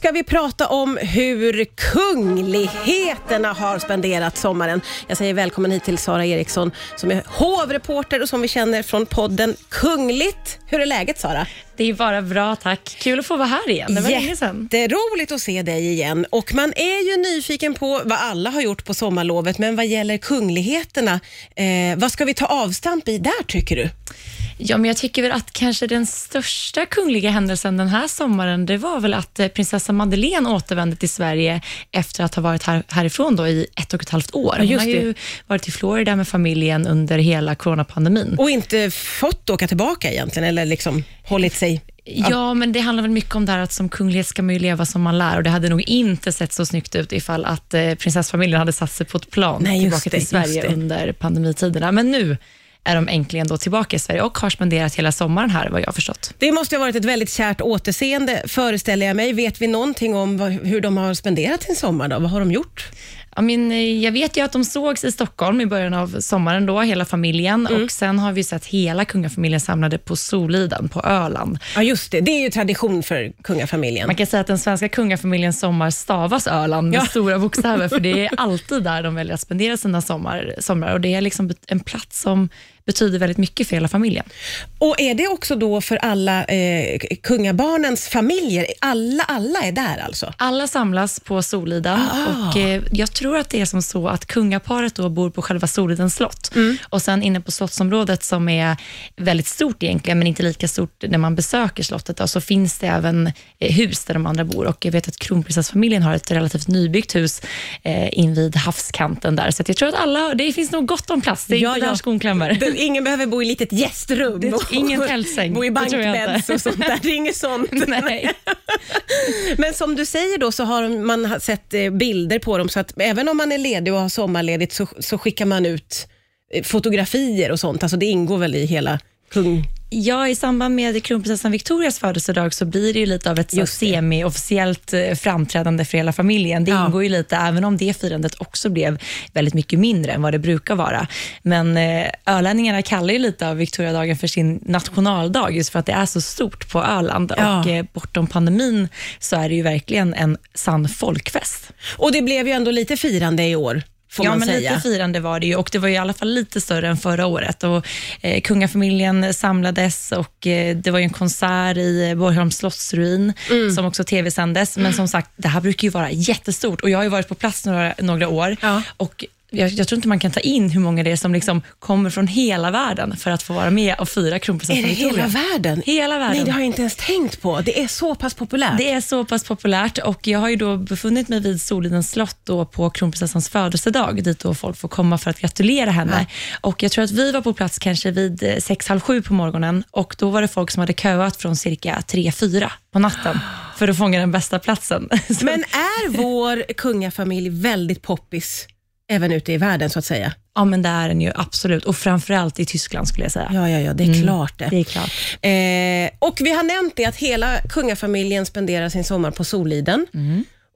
ska vi prata om hur kungligheterna har spenderat sommaren. Jag säger välkommen hit till Sara Eriksson som är hovreporter och som vi känner från podden Kungligt. Hur är läget Sara? Det är bara bra, tack. Kul att få vara här igen. Det var länge sedan. Jätteroligt att se dig igen. Och Man är ju nyfiken på vad alla har gjort på sommarlovet, men vad gäller kungligheterna, eh, vad ska vi ta avstamp i där tycker du? Ja, men jag tycker väl att kanske den största kungliga händelsen den här sommaren, det var väl att eh, prinsessa Madeleine återvände till Sverige efter att ha varit här, härifrån då i ett och ett halvt år. Hon just har ju varit i Florida med familjen under hela coronapandemin. Och inte fått åka tillbaka egentligen, eller liksom hållit sig Ja, men det handlar väl mycket om det här att som kunglighet ska man ju leva som man lär och det hade nog inte sett så snyggt ut ifall att eh, prinsessfamiljen hade satt sig på ett plan Nej, tillbaka det, till Sverige under pandemitiderna. Men nu är de äntligen då tillbaka i Sverige och har spenderat hela sommaren här, vad jag har förstått. Det måste ha varit ett väldigt kärt återseende, föreställer jag mig. Vet vi någonting om hur de har spenderat sin sommar? Då? Vad har de gjort? Ja, men, eh, jag vet ju att de sågs i Stockholm i början av sommaren, då, hela familjen. Mm. Och Sen har vi sett hela kungafamiljen samlade på Soliden på Öland. Ja, just det. Det är ju tradition för kungafamiljen. Man kan säga att den svenska kungafamiljens sommar stavas Öland med Ja. stora bokstäver, för det är alltid där de väljer att spendera sina sommar, somrar. Och det är liksom en plats som betyder väldigt mycket för hela familjen. Och är det också då för alla eh, kungabarnens familjer? Alla, alla är där alltså? Alla samlas på Soliden Ah. och eh, jag tror att det är som så att kungaparet då bor på själva Solidens slott Mm. och sen inne på slottsområdet som är väldigt stort egentligen, men inte lika stort när man besöker slottet, då, så finns det även eh, hus där de andra bor och jag vet att kronprinsessfamiljen har ett relativt nybyggt hus eh, invid havskanten där, så jag tror att alla, det finns nog gott om plats. Det är Ja, inte där skon klämmer. Ingen behöver bo i litet gästrum. Det- ingen tältsäng. Bo i bankbädds och sånt där. Det är inget sånt. Nej. Men som du säger då så har man sett eh, bilder på dem, så att även om man är ledig och har sommarledigt så, så skickar man ut eh, fotografier och sånt. Alltså det ingår väl i hela kung... Ja, i samband med kronprinsessan Victorias födelsedag så blir det ju lite av ett semi-officiellt eh, framträdande för hela familjen. Det Ja. ingår ju lite, även om det firandet också blev väldigt mycket mindre än vad det brukar vara. Men eh, ölänningarna kallar ju lite av Victoriadagen för sin nationaldag, just för att det är så stort på Öland. Ja. Och eh, bortom pandemin så är det ju verkligen en sann folkfest. Och det blev ju ändå lite firande i år, får ja, man men säga. lite firande var det ju och det var i alla fall lite större än förra året. Och, eh, kungafamiljen samlades och eh, det var ju en konsert i eh, Borgholms slottsruin Mm. som också tv-sändes. Men som sagt, det här brukar ju vara jättestort och jag har ju varit på plats några, några år Ja. och jag, jag tror inte man kan ta in hur många det är som liksom kommer från hela världen för att få vara med och fira Är kronprinsessan det Victoria. hela världen? Hela världen. Nej, det har jag inte ens tänkt på. Det är så pass populärt. Det är så pass populärt och jag har ju då befunnit mig vid Solidens slott då på kronprinsessans födelsedag, dit då folk får komma för att gratulera henne. Och Jag tror att vi var på plats kanske vid eh, sex, halv sju på morgonen och då var det folk som hade köat från cirka tre, fyra på natten för att fånga den bästa platsen. Men är vår kungafamilj väldigt poppis även ute i världen så att säga? ja, men det är den ju absolut och framförallt i Tyskland skulle jag säga. Ja, ja, ja, det är klart det. Det är klart. Eh, och vi har nämnt det att hela kungafamiljen spenderar sin sommar på Soliden.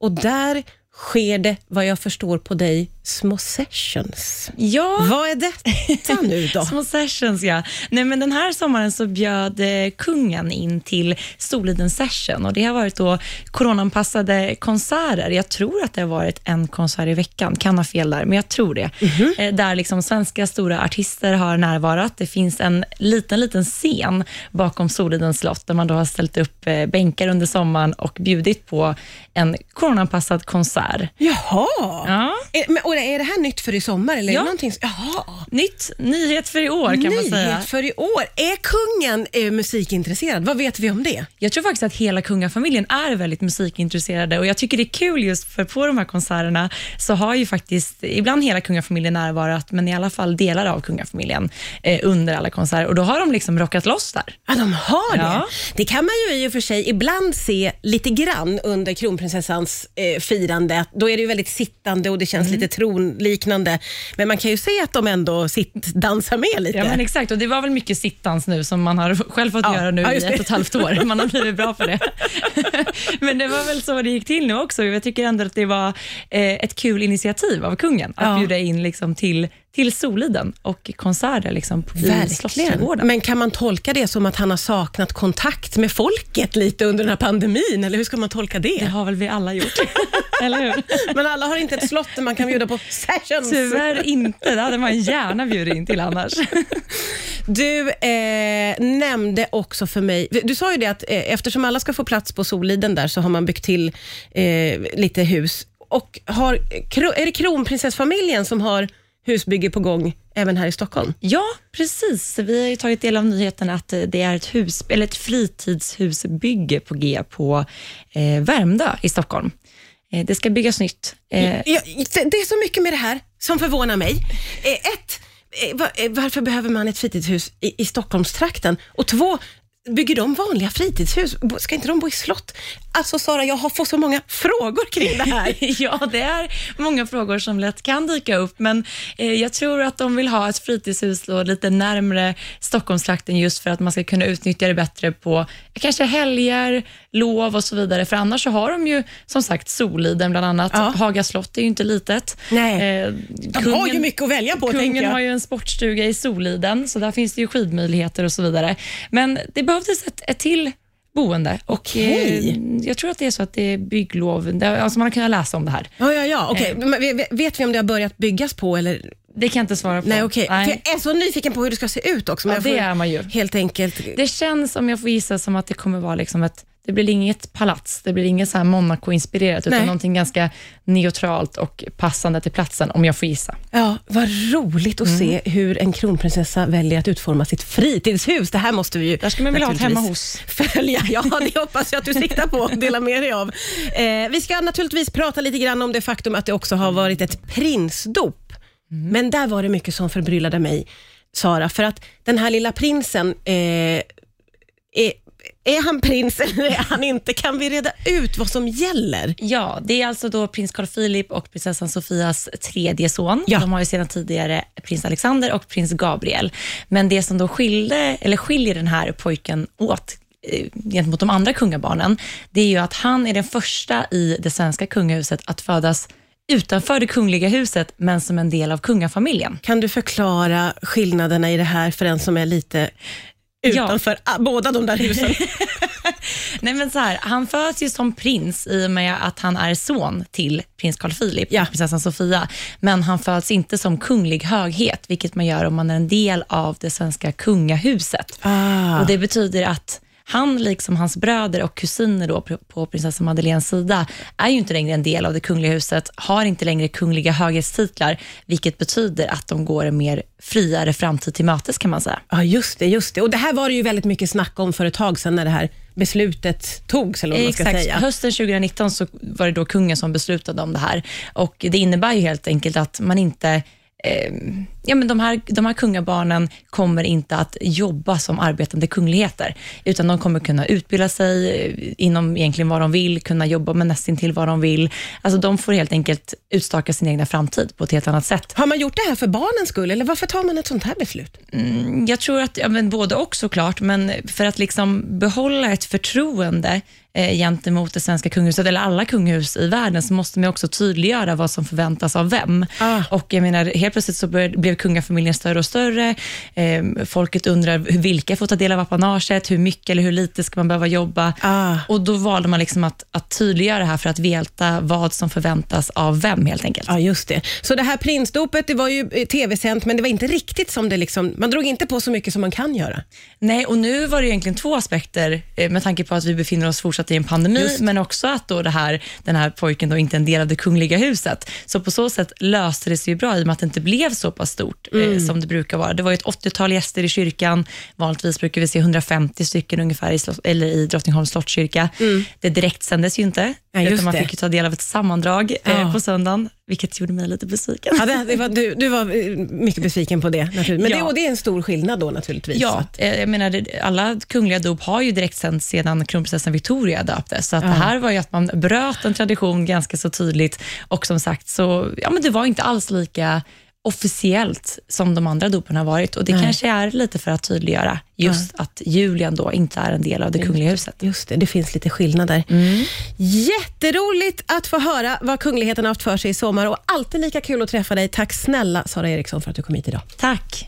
Och där sker det, vad jag förstår på dig, små sessions. Ja, Vad är detta nu då? Små sessions, ja. Nej, men den här sommaren så bjöd eh, kungen in till Soliden session och det har varit då coronaanpassade konserter. Jag tror att det har varit en konsert i veckan, kan ha fel där, men jag tror det. Eh, Där liksom svenska stora artister har närvarat. Det finns en liten, liten scen bakom Solidens slott där man då har ställt upp eh, bänkar under sommaren och bjudit på en coronaanpassad konsert. Jaha! Ja. Men, och är det här nytt för i sommar? Eller är Ja. det någonting? Jaha. Nytt, nyhet för i år kan man Nyhet säga. för i år. Är kungen eh, musikintresserad? Vad vet vi om det? Jag tror faktiskt att hela kungafamiljen är väldigt musikintresserade och jag tycker det är kul just för på de här konserterna så har ju faktiskt ibland hela kungafamiljen närvarat, men i alla fall delar av kungafamiljen eh, under alla konserter och då har de liksom rockat loss där. Ja, de har det. Ja. Det kan man ju i och för sig ibland se lite grann under kronprinsessans eh, firande. Då är det ju väldigt sittande och det känns Mm. lite tronliknande. Men man kan ju se att de ändå sittdansar med lite. Ja, men exakt. Och det var väl mycket sittans nu som man har själv fått Ja, göra nu ja, i ett och ett halvt år. Man har blivit bra på det. men det var väl så det gick till nu också. Jag tycker ändå att det var eh, ett kul initiativ av kungen att Ja. bjuda in liksom till till Soliden och konserter liksom, på. Slottsträdgården. Men kan man tolka det som att han har saknat kontakt med folket lite under den här pandemin, eller hur ska man tolka Det det? har väl vi alla gjort, eller hur? Men alla har inte ett slott där man kan bjuda på sessions. Tyvärr inte, det hade man gärna bjudit in till annars. Du eh, nämnde också för mig, du sa ju det att eh, eftersom alla ska få plats på Soliden där så har man byggt till eh, lite hus. Och har, är det kronprinsessfamiljen som har husbygge på gång även här i Stockholm? Ja, precis. Vi har ju tagit del av nyheten att eh, det är ett, hus, eller ett fritidshusbygge på G på eh, Värmdö i Stockholm. Eh, det ska byggas nytt. Eh, Ja, det, är så mycket med det här som förvånar mig. Eh, ett, eh, varför behöver man ett fritidshus i, i Stockholmstrakten? Och två, bygger de vanliga fritidshus? Ska inte de bo i slott? Alltså Sara, jag har fått så många frågor kring det här. ja, det är många frågor som lätt kan dyka upp, men eh, jag tror att de vill ha ett fritidshus då, lite närmre Stockholmstrakten just för att man ska kunna utnyttja det bättre på kanske helger, lov och så vidare. För annars så har de ju som sagt Soliden bland annat. Ja. Haga slott är ju inte litet. Nej. Eh, De har ju mycket att välja på, Kungen har ju en sportstuga i Soliden, så där finns det ju skidmöjligheter och så vidare. Men det behövdes ett, ett till boende och eh, jag tror att det är så att det är bygglov. Det, alltså man har kunnat läsa om det här. Ja, ja, ja. okej. Eh. Vet vi om det har börjat byggas på eller? Det kan jag inte svara på. Nej. För Nej. Jag är så nyfiken på hur det ska se ut också. Men Ja, det är man ju. Helt enkelt. Det känns, om jag får gissa, som att det kommer vara liksom ett det blir inget palats, det blir inget så här Monaco-inspirerat, utan någonting ganska neutralt och passande till platsen, om jag får gissa. Ja, vad roligt att se hur en kronprinsessa väljer att utforma sitt fritidshus. Det här måste vi ju Där ska man väl ha ett hemma hos. Följa. Ja, det hoppas jag att du siktar på att dela med dig av. Eh, vi ska naturligtvis prata lite grann om det faktum att det också har varit ett prinsdop. Men där var det mycket som förbryllade mig, Sara, för att den här lilla prinsen, eh, är, är han prins eller är han inte? Kan vi reda ut vad som gäller? Ja, det är alltså då prins Carl Philip och prinsessan Sofias tredje son. Ja. De har ju sedan tidigare prins Alexander och prins Gabriel. Men det som då skilde, eller skiljer den här pojken åt eh, gentemot de andra kungabarnen, det är ju att han är den första i det svenska kungahuset att födas utanför det kungliga huset, men som en del av kungafamiljen. Kan du förklara skillnaderna i det här för en som är lite. Utanför ah, båda de där husen? Nej, men så här, han föds ju som prins i och med att han är son till prins Carl Philip Ja. och prinsessan Sofia. Men han föds inte som kunglig höghet, vilket man gör om man är en del av det svenska kungahuset. Ah. Och Det betyder att han, liksom hans bröder och kusiner då på- prinsessan Madeleines sida, är ju inte längre en del av det kungliga huset, har inte längre kungliga höghetstitlar, vilket betyder att de går en mer friare framtid till mötes kan man säga. Ja, just det, just det. Och det här var det ju väldigt mycket snack om för ett tag sedan när det här beslutet togs, eller vad man ska Exakt. säga. Hösten 2019 så var det då kungen som beslutade om det här. Och Det innebär ju helt enkelt att man inte ja, men de, här, de här kungabarnen kommer inte att jobba som arbetande kungligheter, utan de kommer kunna utbilda sig eh, inom egentligen vad de vill, kunna jobba med nästintill vad de vill. Alltså de får helt enkelt utstaka sin egna framtid på ett helt annat sätt. Har man gjort det här för barnens skull, eller varför tar man ett sånt här beslut? Mm, Jag tror att, ja, men både och såklart, men för att liksom behålla ett förtroende eh, gentemot det svenska kungahuset, eller alla kungahus i världen, så måste man också tydliggöra vad som förväntas av vem. Ah. Och jag menar, helt plötsligt så började, blev kungafamiljen större och större. Eh, folket undrar hur, vilka får ta del av apanaget, hur mycket eller hur lite ska man behöva jobba? Ah. Och då valde man liksom att, att tydliggöra det här för att veta vad som förväntas av vem helt enkelt. Ja, just det. Så det här prinsdopet, det var ju eh, tv-sänt, men det var inte riktigt som det liksom, man drog inte på så mycket som man kan göra. Nej, och nu var det egentligen två aspekter eh, med tanke på att vi befinner oss fortsatt i en pandemi, Just. men också att då det här, den här pojken då inte är en del av det kungliga huset. Så på så sätt löste det sig ju bra i och med att det inte blev så pass stort Mm. eh, som det brukar vara. Det var ju ett 80-tal gäster i kyrkan. Vanligtvis brukar vi se 150 stycken ungefär i, slott, eller i Drottningholms slottskyrka. Det direktsändes ju inte, Mm. Ja, utan man det. fick ju ta del av ett sammandrag eh, på söndagen, vilket gjorde mig lite besviken. Ja, det, det var, du, du var eh, mycket besviken på det, naturligtvis. men Ja. det, det är en stor skillnad då naturligtvis. Ja, eh, jag menar, alla kungliga dop har ju direkt sänts sedan kronprinsessan Victoria döptes, så att det här var ju att man bröt en tradition ganska så tydligt och som sagt, så, ja, men det var inte alls lika officiellt som de andra dopen har varit. Och Det Nej. kanske är lite för att tydliggöra just att Julian då inte är en del av det kungliga huset. Just det, det finns lite skillnader. Jätteroligt att få höra vad kungligheten har haft för sig i sommar och alltid lika kul att träffa dig. Tack snälla Sara Eriksson för att du kom hit idag. Tack!